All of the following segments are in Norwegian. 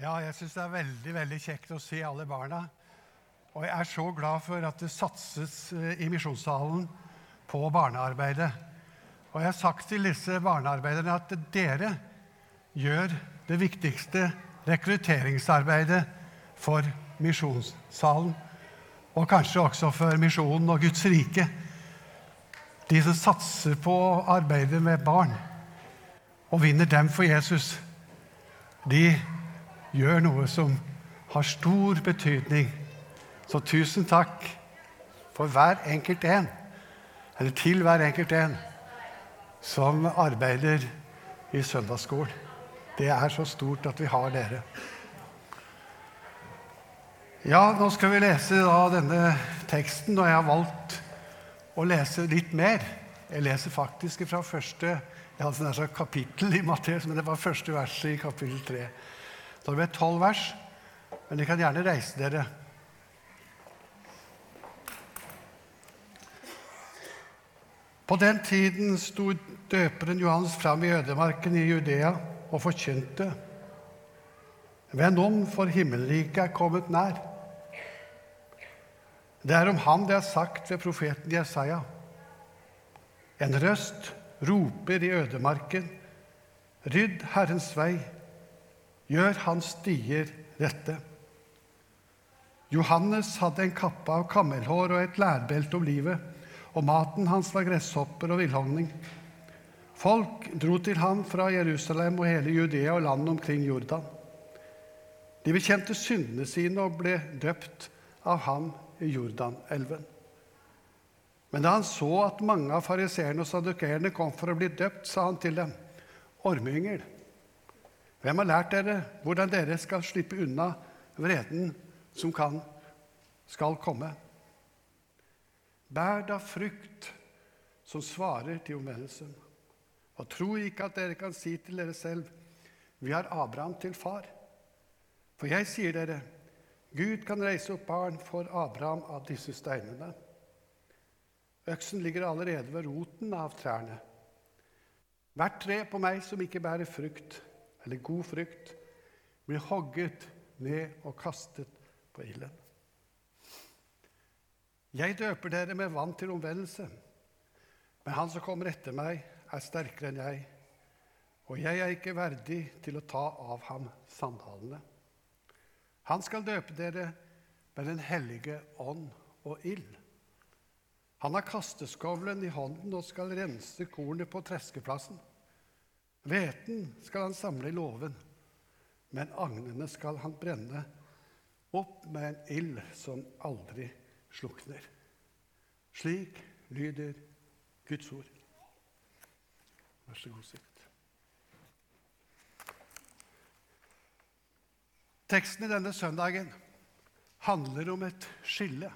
Ja, jeg syns det er veldig veldig kjekt å se alle barna. Og jeg er så glad for at det satses eh, i misjonssalen på barnearbeidet. Og jeg har sagt til disse barnearbeiderne at dere gjør det viktigste rekrutteringsarbeidet for misjonssalen. Og kanskje også for misjonen og Guds rike. De som satser på arbeidet med barn og vinner dem for Jesus, de gjør noe som har stor betydning. Så tusen takk for hver enkelt en, eller til hver enkelt en, som arbeider i søndagsskolen. Det er så stort at vi har dere. Ja, nå skal vi lese denne teksten, og jeg har valgt å lese litt mer. Jeg leser faktisk fra første jeg hadde sånn kapittel i Matteus, men det var første verset i kapittel 3. Det ble tolv vers, men dere kan gjerne reise dere. På den tiden sto døperen Johannes fram i ødemarken i Judea og forkynte. Vend om, for himmelriket er kommet nær. Det er om ham det er sagt ved profeten Jesaja. En røst roper i ødemarken, rydd Herrens vei, gjør hans stier rette. Johannes hadde en kappe av kammelhår og et lærbelte om livet, og maten hans var gresshopper og villhogning. Folk dro til ham fra Jerusalem og hele Judea og landet omkring Jordan. De bekjente syndene sine og ble døpt av ham i Jordanelven. Men da han så at mange av fariseerne og sadukerene kom for å bli døpt, sa han til dem, ormeyngel, hvem har lært dere hvordan dere skal slippe unna vreden som kan, skal komme? Bær da frukt som svarer til omvendelsen. Og tro ikke at dere kan si til dere selv, vi har Abraham til far. For jeg sier dere, Gud kan reise opp barn for Abraham av disse steinene. Øksen ligger allerede ved roten av trærne. Hvert tre på meg som ikke bærer frukt, eller god frykt, blir hogget ned og kastet på ilden. Jeg døper dere med vann til omvendelse, men han som kommer etter meg, er sterkere enn jeg, og jeg er ikke verdig til å ta av ham sandalene. Han skal døpe dere med Den hellige ånd og ild. Han har kasteskovlen i hånden og skal rense kornet på treskeplassen. Hveten skal han samle i låven, men agnene skal han brenne opp med en ild som aldri slukner. Slik lyder Guds ord. Vær så god, sitt. Teksten i denne søndagen handler om et skille.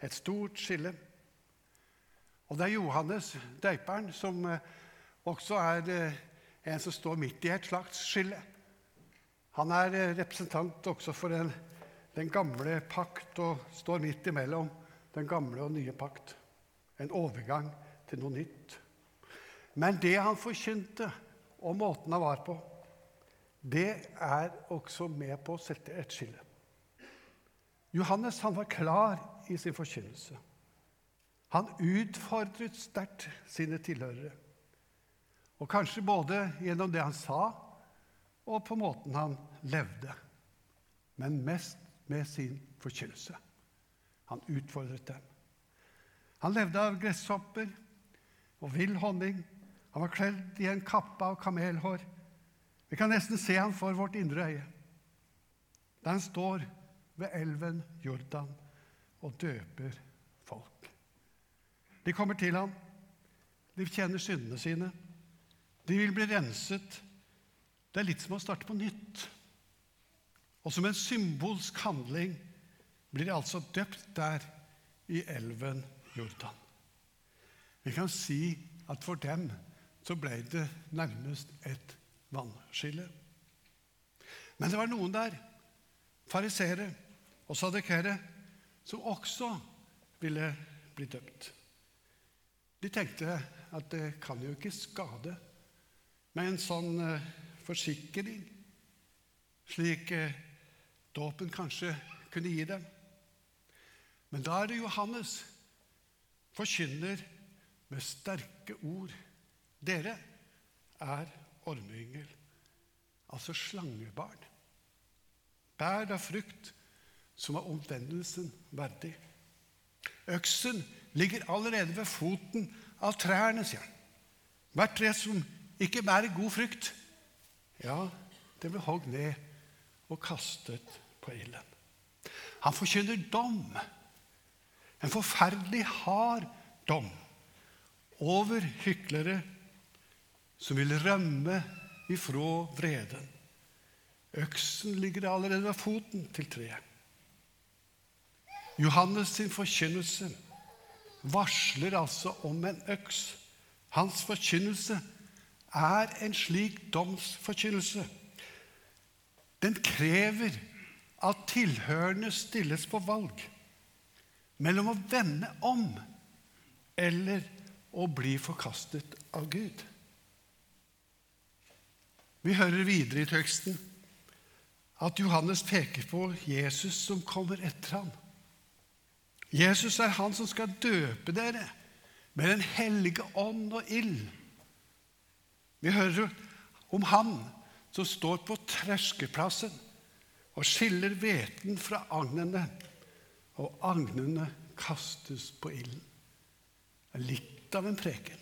Et stort skille. Og det er Johannes døperen som eh, også er en som står midt i et slags skille. Han er eh, representant også for den, den gamle pakt og står midt imellom den gamle og nye pakt. En overgang til noe nytt. Men det han forkynte, og måten han var på, det er også med på å sette et skille. Johannes han var klar i sin forkynnelse. Han utfordret sterkt sine tilhørere. Og kanskje både gjennom det han sa, og på måten han levde. Men mest med sin forkynnelse. Han utfordret dem. Han levde av gresshopper og vill honning. Han var kledd i en kappe av kamelhår. Vi kan nesten se ham for vårt indre øye. Da han står ved elven Jordan og døper folk. De kommer til ham. De kjenner syndene sine. De vil bli renset. Det er litt som å starte på nytt. Og som en symbolsk handling blir de altså døpt der i elven Jordan. Vi kan si at for dem så ble det nærmest et vannskille. Men det var noen der, fariseere og sadekere, som også ville bli døpt. De tenkte at det kan jo ikke skade med en sånn eh, forsikring. slik eh, dåpen kanskje kunne gi dem. Men da er det Johannes forkynner med sterke ord. Dere er ormeyngel, altså slangebarn. Bær da frukt som er omvendelsen verdig. Øksen ligger allerede ved foten av trærne, sier han. Hvert tre som ikke bærer god frukt, ja, det blir hogd ned og kastet på ilden. Han forkynner dom, en forferdelig hard dom, over hyklere som vil rømme ifra vreden. Øksen ligger allerede ved foten til treet. Johannes sin forkynnelse varsler altså om en øks. Hans forkynnelse er en slik domsforkynnelse. Den krever at tilhørende stilles på valg mellom å vende om eller å bli forkastet av Gud. Vi hører videre i teksten at Johannes peker på Jesus som kommer etter ham. Jesus er han som skal døpe dere med Den hellige ånd og ild. Vi hører om han som står på terskeplassen og skiller hveten fra agnene, og agnene kastes på ilden. Litt av en preken.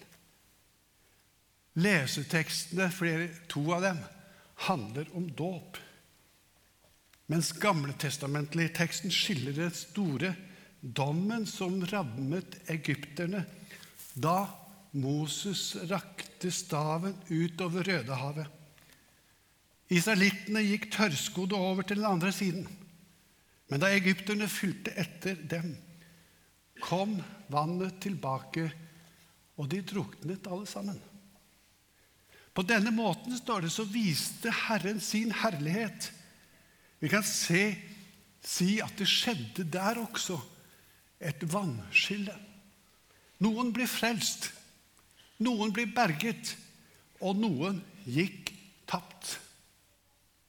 Lesetekstene, flere, to av dem, handler om dåp. Mens gamletestamentlig teksten skiller det store dommen som rammet egypterne da Moses rakte staven utover Rødehavet. Israelittene gikk tørrskodde over til den andre siden. Men da egypterne fulgte etter dem, kom vannet tilbake, og de druknet alle sammen. På denne måten står det, så viste Herren sin herlighet. Vi kan se, si at det skjedde der også et vannskille. Noen blir frelst, noen blir berget, og noen gikk tapt.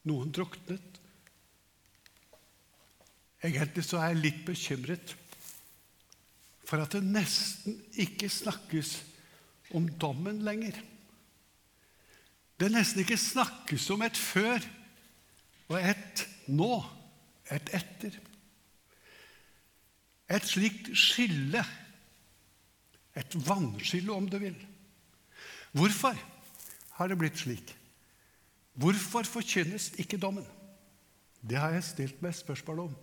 Noen druknet. Egentlig så er jeg litt bekymret for at det nesten ikke snakkes om dommen lenger. Det nesten ikke snakkes om et før og et nå, et etter. Et slikt skille, et vannskille om du vil. Hvorfor har det blitt slik? Hvorfor forkynnes ikke dommen? Det har jeg stilt meg spørsmål om.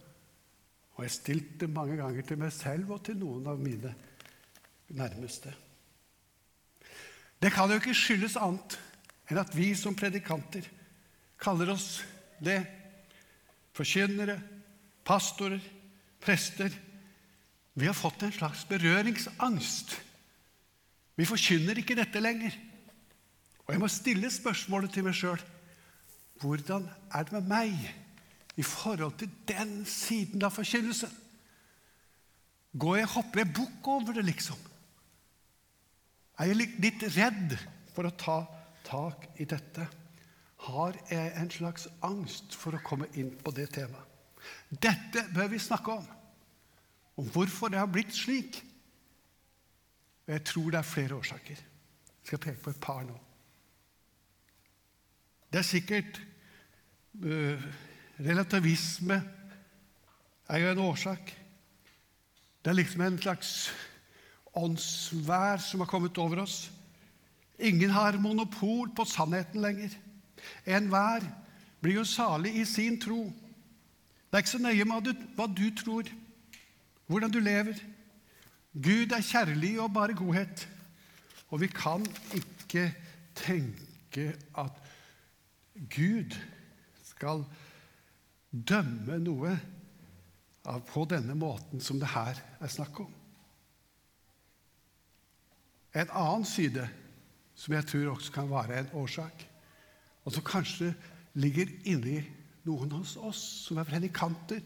Og jeg har stilt det mange ganger til meg selv og til noen av mine nærmeste. Det kan jo ikke skyldes annet enn at vi som predikanter kaller oss det. Forkynnere, pastorer, prester vi har fått en slags berøringsangst. Vi forkynner ikke dette lenger. Og jeg må stille spørsmålet til meg sjøl hvordan er det med meg i forhold til den siden av forkynnelsen? Går jeg, Hopper jeg bukk over det, liksom? Er jeg litt redd for å ta tak i dette? Har jeg en slags angst for å komme inn på det temaet? Dette bør vi snakke om om hvorfor det har blitt slik. Og jeg tror det er flere årsaker. Jeg skal peke på et par nå. Det er sikkert uh, Relativisme er jo en årsak. Det er liksom en slags åndsvær som har kommet over oss. Ingen har monopol på sannheten lenger. Enhver blir jo salig i sin tro. Det er ikke så nøye med hva du tror hvordan du lever. Gud er kjærlig og bare godhet. Og vi kan ikke tenke at Gud skal dømme noe på denne måten som det her er snakk om. En annen side som jeg tror også kan være en årsak, og som kanskje ligger inni noen hos oss som er predikanter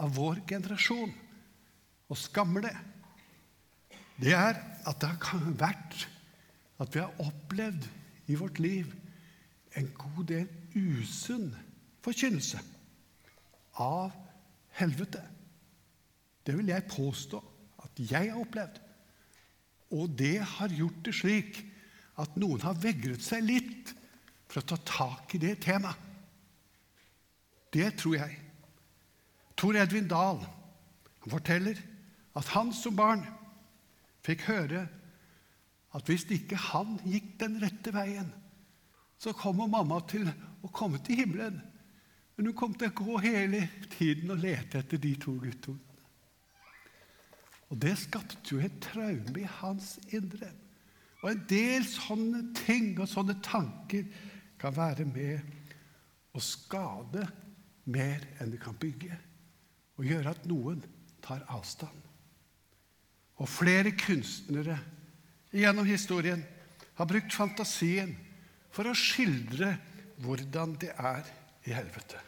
av vår generasjon, og skammer det, det er at det har vært at vi har opplevd i vårt liv en god del usunn forkynnelse av helvete. Det vil jeg påstå at jeg har opplevd. Og det har gjort det slik at noen har vegret seg litt for å ta tak i det temaet. Det tror jeg. Tor Edvin Dahl forteller at han som barn fikk høre at hvis ikke han gikk den rette veien, så kommer mamma til å komme til himmelen. Men hun kom til å gå hele tiden og lete etter de to guttungene. Og det skapte jo et traume i hans indre. Og en del sånne ting og sånne tanker kan være med å skade mer enn det kan bygge, og gjøre at noen tar avstand. Og flere kunstnere gjennom historien har brukt fantasien for å skildre hvordan det er i helvete.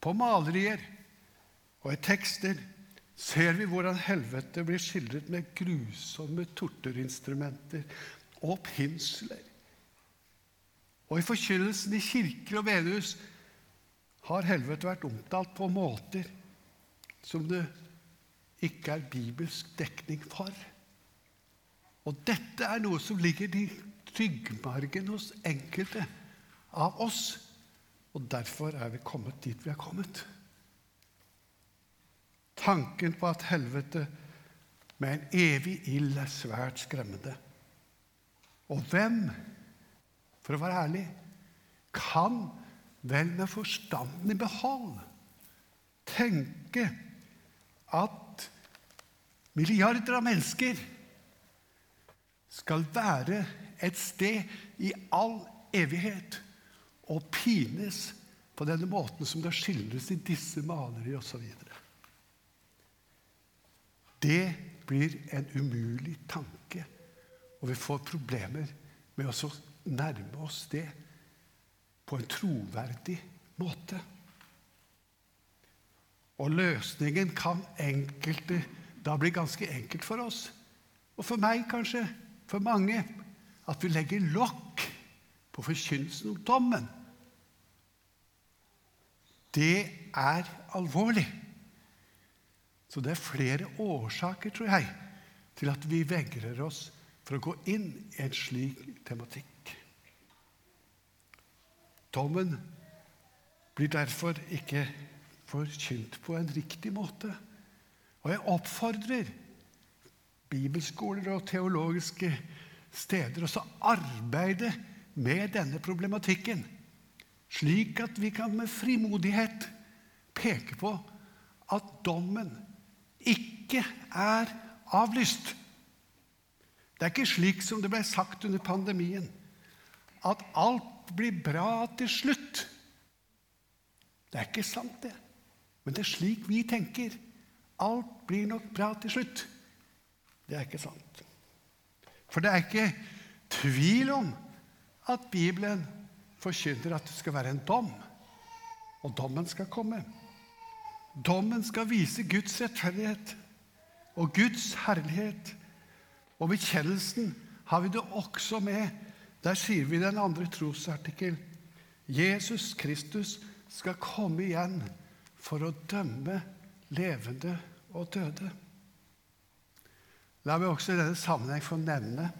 På malerier og i tekster ser vi hvordan helvete blir skildret med grusomme torturinstrumenter og pinsler. Og i forkynnelsen i kirker og bedehus har helvete vært omtalt på måter som det ikke er bibelsk dekning for. Og dette er noe som ligger i ryggmargen hos enkelte av oss. Og derfor er vi kommet dit vi er kommet. Tanken på at helvete med en evig ild er svært skremmende. Og hvem, for å være ærlig, kan vel med forstanden i behold tenke at milliarder av mennesker skal være et sted i all evighet og pines på denne måten som det skildres i disse malerier osv. Det blir en umulig tanke, og vi får problemer med å nærme oss det på en troverdig måte. Og løsningen kan enkelte da blir det ganske enkelt for oss. Og for meg kanskje for mange at vi legger lokk på forkynnelsen om dommen. Det er alvorlig. Så det er flere årsaker, tror jeg, til at vi vegrer oss for å gå inn i en slik tematikk. Dommen blir derfor ikke forkynt på en riktig måte. Og jeg oppfordrer bibelskoler og teologiske steder også arbeide med denne problematikken, slik at vi kan med frimodighet peke på at dommen ikke er avlyst. Det er ikke slik som det ble sagt under pandemien, at alt blir bra til slutt. Det er ikke sant, det. Men det er slik vi tenker. Alt blir nok bra til slutt. Det er ikke sant. For det er ikke tvil om at Bibelen forkynner at det skal være en dom. Og dommen skal komme. Dommen skal vise Guds rettferdighet og Guds herlighet. Og bekjennelsen har vi det også med. Der sier vi i den andre trosartikkel Jesus Kristus skal komme igjen for å dømme levende og døde. La meg også i denne sammenheng få nevne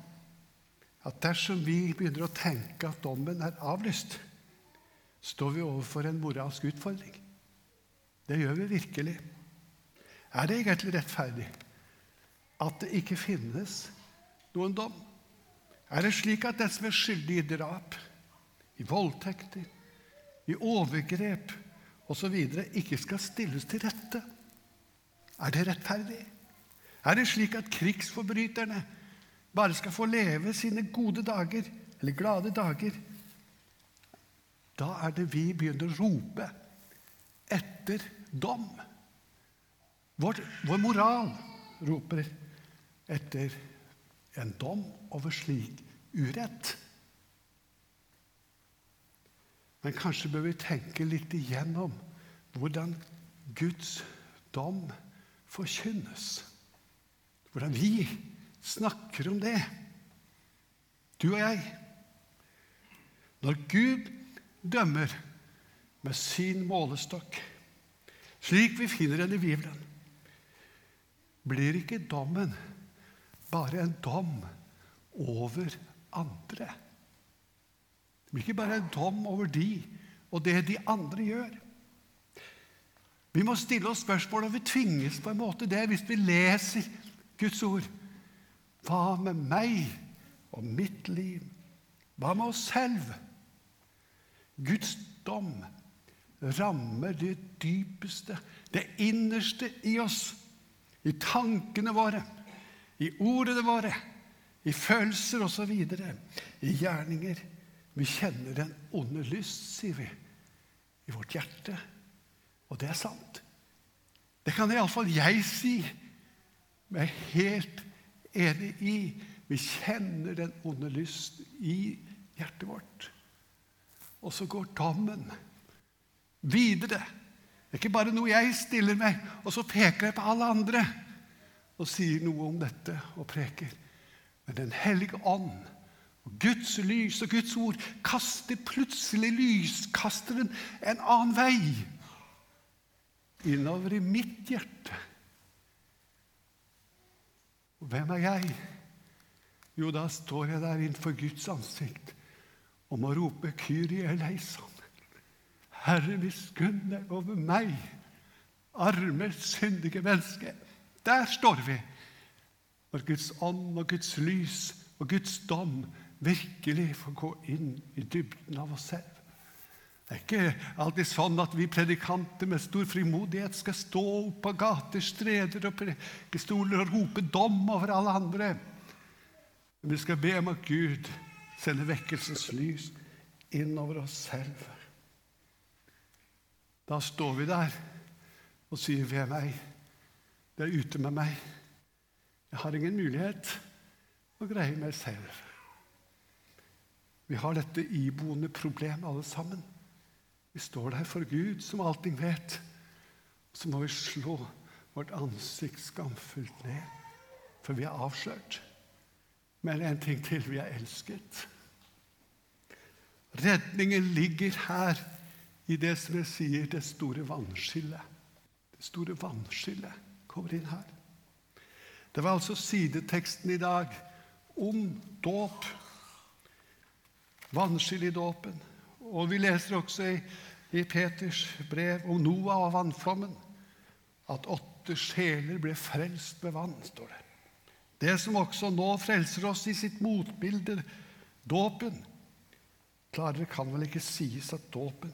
at dersom vi begynner å tenke at dommen er avlyst, står vi overfor en moralsk utfordring. Det gjør vi virkelig. Er det egentlig rettferdig at det ikke finnes noen dom? Er det slik at den som er skyldig i drap, i voldtekter, i overgrep osv., ikke skal stilles til rette? Er det rettferdig? Er det slik at krigsforbryterne bare skal få leve sine gode dager, eller glade dager? Da er det vi begynner å rope etter dom. Vår, vår moral roper etter en dom over slik urett. Men kanskje bør vi tenke litt igjennom hvordan Guds dom forkynnes. Hvordan vi snakker om det, du og jeg. Når Gud dømmer, med sin målestokk, slik vi finner den i Bibelen, blir ikke dommen bare en dom over andre. Det blir ikke bare en dom over de og det de andre gjør. Vi må stille oss spørsmål, og vi tvinges på en måte det hvis vi leser Guds ord. Hva med meg og mitt liv? Hva med oss selv? Guds dom rammer det dypeste, det innerste i oss. I tankene våre, i ordene våre, i følelser osv. I gjerninger. Vi kjenner den onde lyst, sier vi, i vårt hjerte. Og det er sant. Det kan iallfall jeg si meg helt enig i. Vi kjenner den onde lyst i hjertet vårt. Og så går dommen videre. Det er ikke bare noe jeg stiller meg, og så peker jeg på alle andre og sier noe om dette og preker. Men Den hellige ånd og Guds lys og Guds ord kaster plutselig lyskasteren en annen vei innover i mitt hjerte. Og hvem er jeg? Jo, da står jeg der innenfor Guds ansikt og må rope Kyrie eleison. Herre, miskunn deg over meg, arme, syndige menneske. Der står vi når Guds ånd og Guds lys og Guds dom virkelig får gå inn i dybden av oss selv. Det er ikke alltid sånn at vi predikanter med stor frimodighet skal stå opp på gater, streder og prekestoler og rope dom over alle andre. Men vi skal be om at Gud sender vekkelsens lys inn over oss selv. Da står vi der og sier 'Ved meg'. Det er ute med meg. Jeg har ingen mulighet å greie meg selv. Vi har dette iboende problemet alle sammen. Vi står der for Gud, som allting vet. Så må vi slå vårt ansikt skamfullt ned, for vi er avslørt. Men en ting til vi er elsket. Redningen ligger her i det som jeg sier det store vannskillet. Det store vannskillet kommer inn her. Det var altså sideteksten i dag om dåp. Vannskill i dåpen. Og vi leser også i, i Peters brev om Noah og vannflommen at åtte sjeler ble frelst med vann, står det. Det som også nå frelser oss i sitt motbilde, dåpen. Klarere kan vel ikke sies at dåpen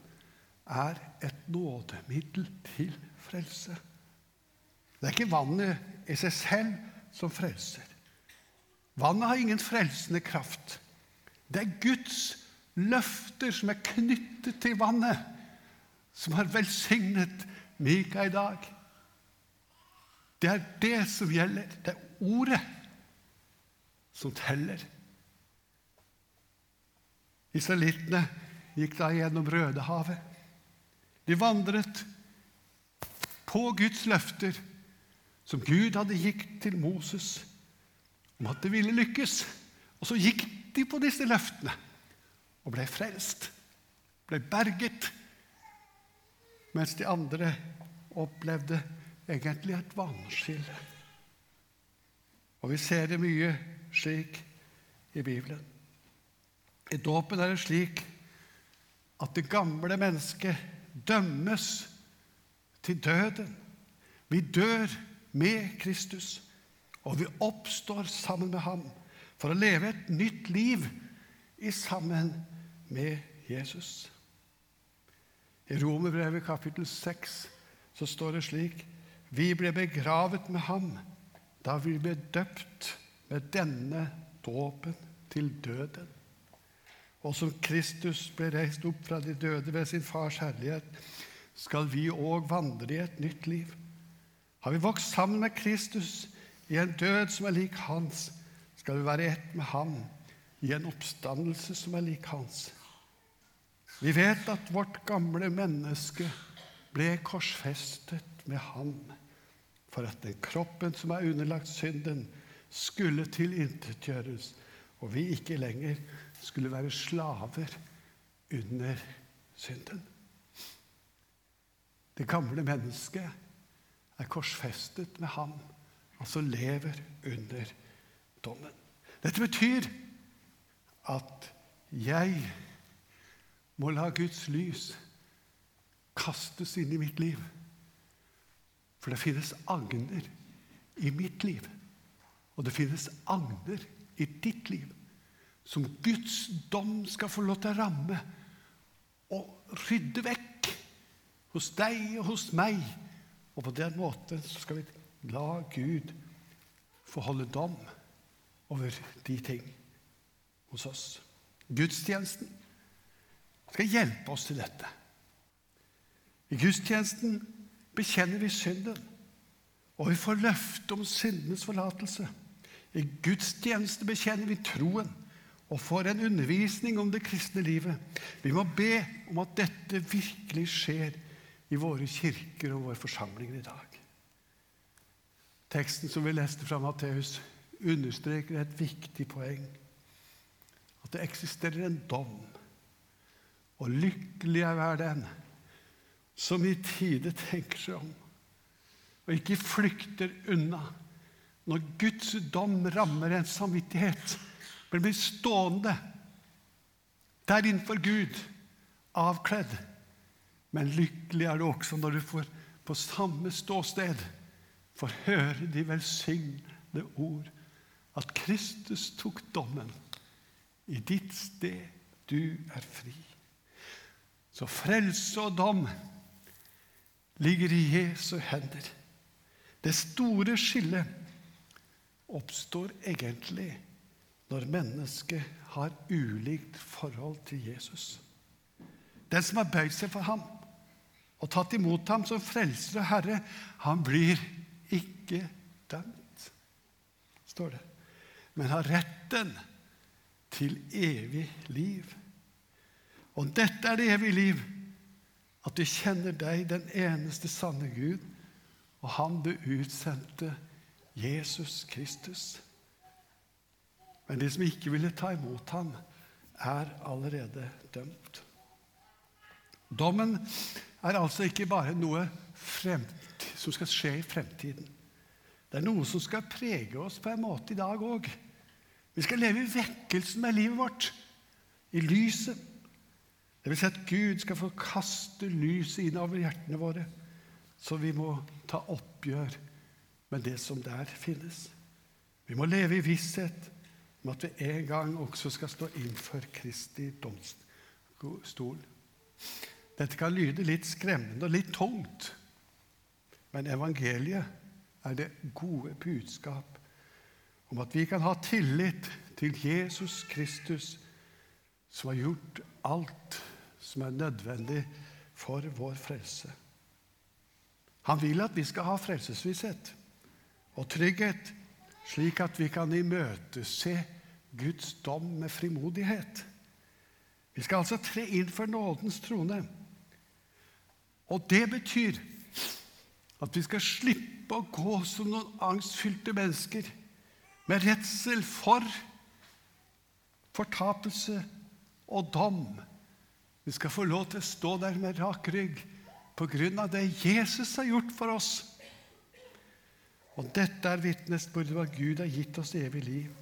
er et nådemiddel til frelse. Det er ikke vannet i seg selv som frelser. Vannet har ingen frelsende kraft. Det er Guds løfter som er knyttet til vannet, som har velsignet Mika i dag. Det er det som gjelder. Det er ordet som teller. Israelittene gikk da gjennom Rødehavet. De vandret på Guds løfter, som Gud hadde gitt til Moses om at det ville lykkes. Og så gikk de på disse løftene og ble frelst, ble berget, mens de andre opplevde egentlig et vannskille. Og vi ser det mye slik i Bibelen. I dåpen er det slik at det gamle mennesket dømmes til døden. Vi dør med Kristus, og vi oppstår sammen med ham for å leve et nytt liv i sammen med Jesus. I Romerbrevet kapittel 6 så står det slik Vi ble begravet med ham da vi ble døpt med denne dåpen til døden. Og som Kristus ble reist opp fra de døde ved sin fars herlighet, skal vi òg vandre i et nytt liv. Har vi vokst sammen med Kristus i en død som er lik hans, skal vi være ett med ham i en oppstandelse som er lik hans. Vi vet at vårt gamle menneske ble korsfestet med ham for at den kroppen som er underlagt synden, skulle tilintetgjøres, og vi ikke lenger skulle være slaver under synden. Det gamle mennesket er korsfestet med ham, altså lever under dommen. Dette betyr at jeg må la Guds lys kastes inn i mitt liv. For det finnes agner i mitt liv, og det finnes agner i ditt liv som Guds dom skal få lov til å ramme og rydde vekk hos deg og hos meg. Og på den måten skal vi la Gud få holde dom over de ting hos oss. Gudstjenesten skal hjelpe oss til dette. I gudstjenesten bekjenner vi synden, og vi får løfte om syndenes forlatelse. I gudstjeneste bekjenner vi troen og får en undervisning om det kristne livet. Vi må be om at dette virkelig skjer i våre kirker og våre forsamlinger i dag. Teksten som vi leste fra Matteus, understreker et viktig poeng. At det eksisterer en dom. Og lykkelig er den som i tide tenker seg om, og ikke flykter unna når Guds dom rammer en samvittighet, men blir stående der innenfor Gud, avkledd. Men lykkelig er det også når du får på samme ståsted får høre de velsignede ord, at Kristus tok dommen. I ditt sted du er fri. Så frelse og dom ligger i Jesu hender. Det store skillet oppstår egentlig når mennesket har ulikt forhold til Jesus. Den som har bøyd seg for ham og tatt imot ham som frelser og herre, han blir ikke dømt, står det, men har retten til evig liv. Og dette er det evige liv, at du kjenner deg, den eneste sanne Gud, og Han du utsendte, Jesus Kristus. Men de som ikke ville ta imot ham, er allerede dømt. Dommen er altså ikke bare noe som skal skje i fremtiden. Det er noe som skal prege oss på en måte i dag òg. Vi skal leve i vekkelsen med livet vårt, i lyset. Det vil si at Gud skal få kaste lyset inn over hjertene våre, så vi må ta oppgjør med det som der finnes. Vi må leve i visshet om at vi en gang også skal stå innfor Kristi domstol. Dette kan lyde litt skremmende og litt tungt, men evangeliet er det gode budskap om at vi kan ha tillit til Jesus Kristus, som har gjort alt som er nødvendig for vår frelse. Han vil at vi skal ha frelsesvisshet og trygghet, slik at vi kan imøtese Guds dom med frimodighet. Vi skal altså tre inn for nådens trone. Og det betyr at vi skal slippe å gå som noen angstfylte mennesker med redsel for fortapelse og dom vi skal få lov til å stå der med rak rygg på grunn av det Jesus har gjort for oss. Og dette er vitnesbyrdet om at Gud har gitt oss evig liv.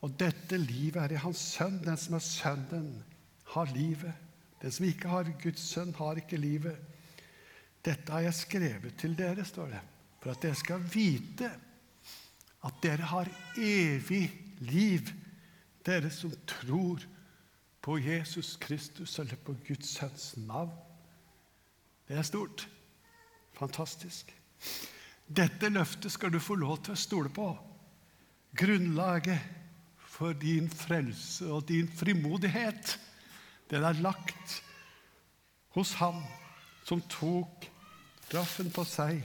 Og dette livet er i Hans Sønn. Den som er Sønnen, har livet. Den som ikke har Guds sønn, har ikke livet. Dette har jeg skrevet til dere, står det, for at dere skal vite at dere har evig liv, dere som tror på Jesus Kristus eller på Guds sønns navn. Det er stort. Fantastisk. Dette løftet skal du få lov til å stole på. Grunnlaget for din frelse og din frimodighet, den er lagt hos Han som tok straffen på seg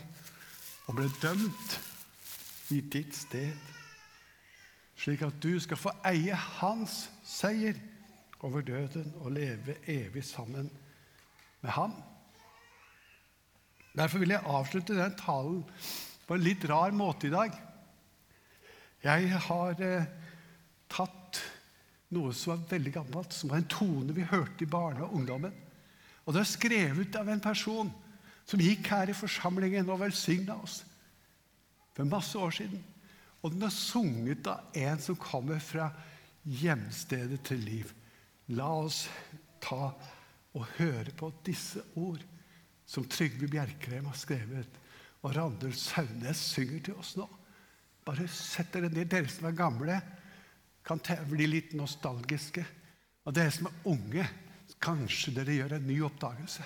og ble dømt i ditt sted, slik at du skal få eie hans seier over døden og leve evig sammen med ham. Derfor vil jeg avslutte den talen på en litt rar måte i dag. Jeg har eh, tatt noe som er veldig gammelt, som var en tone vi hørte i barne- og ungdommen. Og det er skrevet av en person som gikk her i forsamlingen og velsigna oss for masse år siden. Og den er sunget av en som kommer fra hjemstedet til liv. La oss ta og høre på disse ord som Trygve Bjerkrem har skrevet, og Randulf Saunes synger til oss nå. Bare sett dere ned. Dere som er gamle, kan bli litt nostalgiske. Og dere som er unge, kanskje dere gjør en ny oppdagelse.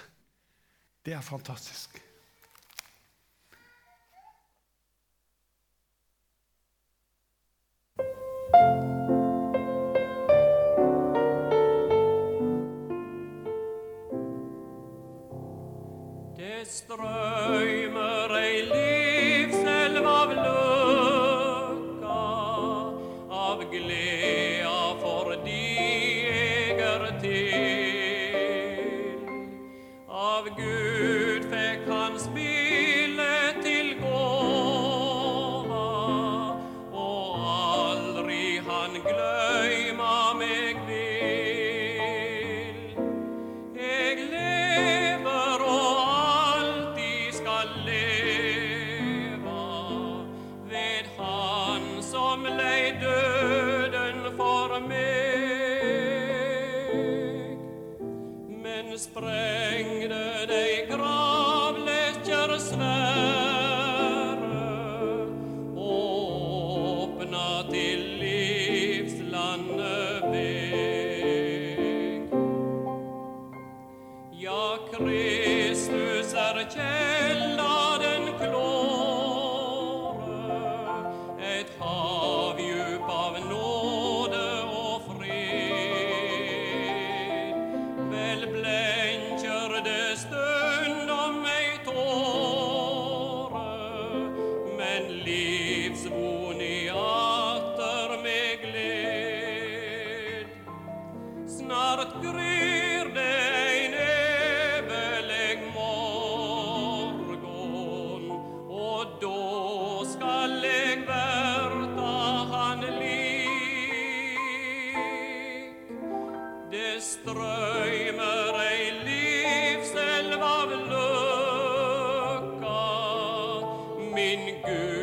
Det er fantastisk. Strøymer ei livselv min Gud